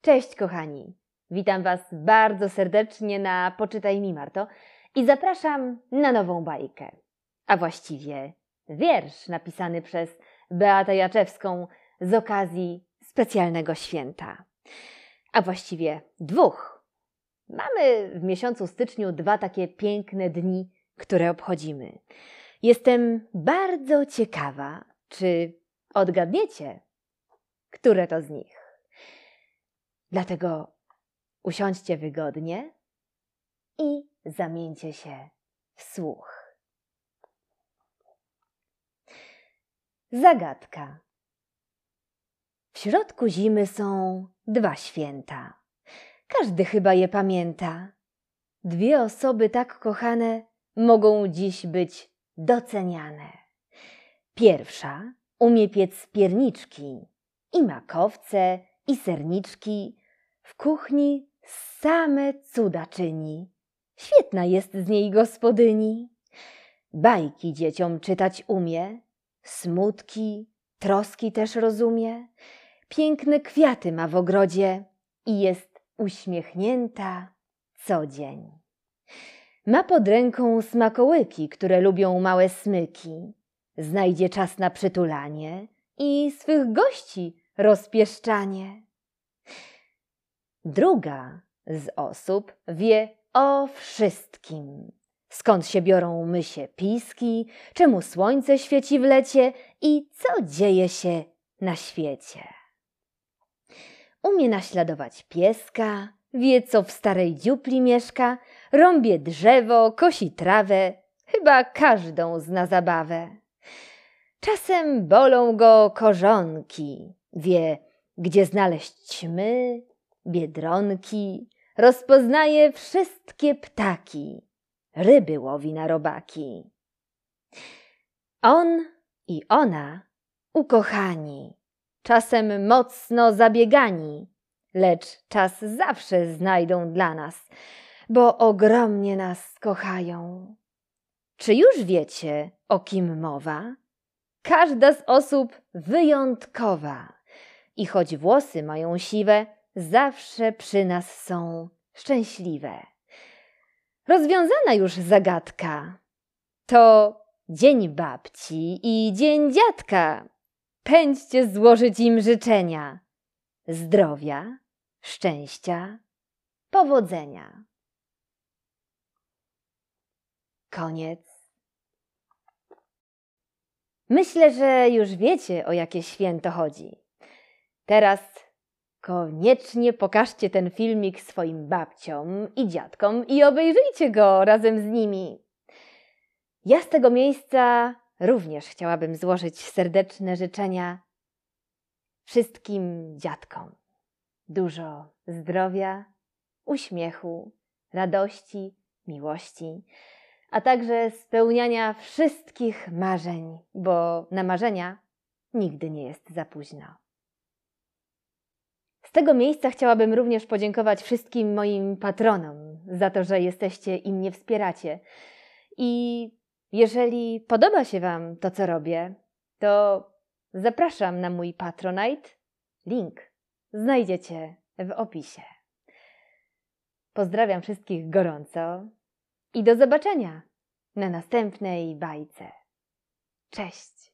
Cześć kochani! Witam Was bardzo serdecznie na Poczytaj mi Marto i zapraszam na nową bajkę, a właściwie wiersz napisany przez Beatę Jaczewską z okazji specjalnego święta. A właściwie dwóch. Mamy w miesiącu styczniu dwa takie piękne dni, które obchodzimy. Jestem bardzo ciekawa, czy odgadniecie, które to z nich. Dlatego usiądźcie wygodnie i zamieńcie się w słuch. Zagadka. W środku zimy są dwa święta. Każdy chyba je pamięta. Dwie osoby tak kochane mogą dziś być doceniane. Pierwsza umie piec pierniczki i makowce, i serniczki. W kuchni same cuda czyni. Świetna jest z niej gospodyni. Bajki dzieciom czytać umie, smutki, troski też rozumie. Piękne kwiaty ma w ogrodzie i jest uśmiechnięta co dzień. Ma pod ręką smakołyki, które lubią małe smyki. Znajdzie czas na przytulanie i swych gości rozpieszczanie. Druga z osób wie o wszystkim. Skąd się biorą mysie piski, czemu słońce świeci w lecie i co dzieje się na świecie. Umie naśladować pieska, wie co w starej dziupli mieszka, rąbie drzewo, kosi trawę, chyba każdą zna zabawę. Czasem bolą go korzonki, wie gdzie znaleźć ćmy, biedronki, rozpoznaje wszystkie ptaki, ryby łowi na robaki. On i ona ukochani, czasem mocno zabiegani, lecz czas zawsze znajdą dla nas, bo ogromnie nas kochają. Czy już wiecie, o kim mowa? Każda z osób wyjątkowa i choć włosy mają siwe, zawsze przy nas są szczęśliwe. Rozwiązana już zagadka. To dzień babci i dzień dziadka. Pędźcie złożyć im życzenia zdrowia, szczęścia, powodzenia. Koniec. Myślę, że już wiecie, o jakie święto chodzi. Teraz koniecznie pokażcie ten filmik swoim babciom i dziadkom i obejrzyjcie go razem z nimi. Ja z tego miejsca również chciałabym złożyć serdeczne życzenia wszystkim dziadkom. Dużo zdrowia, uśmiechu, radości, miłości, a także spełniania wszystkich marzeń, bo na marzenia nigdy nie jest za późno. Z tego miejsca chciałabym również podziękować wszystkim moim patronom za to, że jesteście i mnie wspieracie. I jeżeli podoba się Wam to, co robię, to zapraszam na mój Patronite. Link znajdziecie w opisie. Pozdrawiam wszystkich gorąco i do zobaczenia na następnej bajce. Cześć!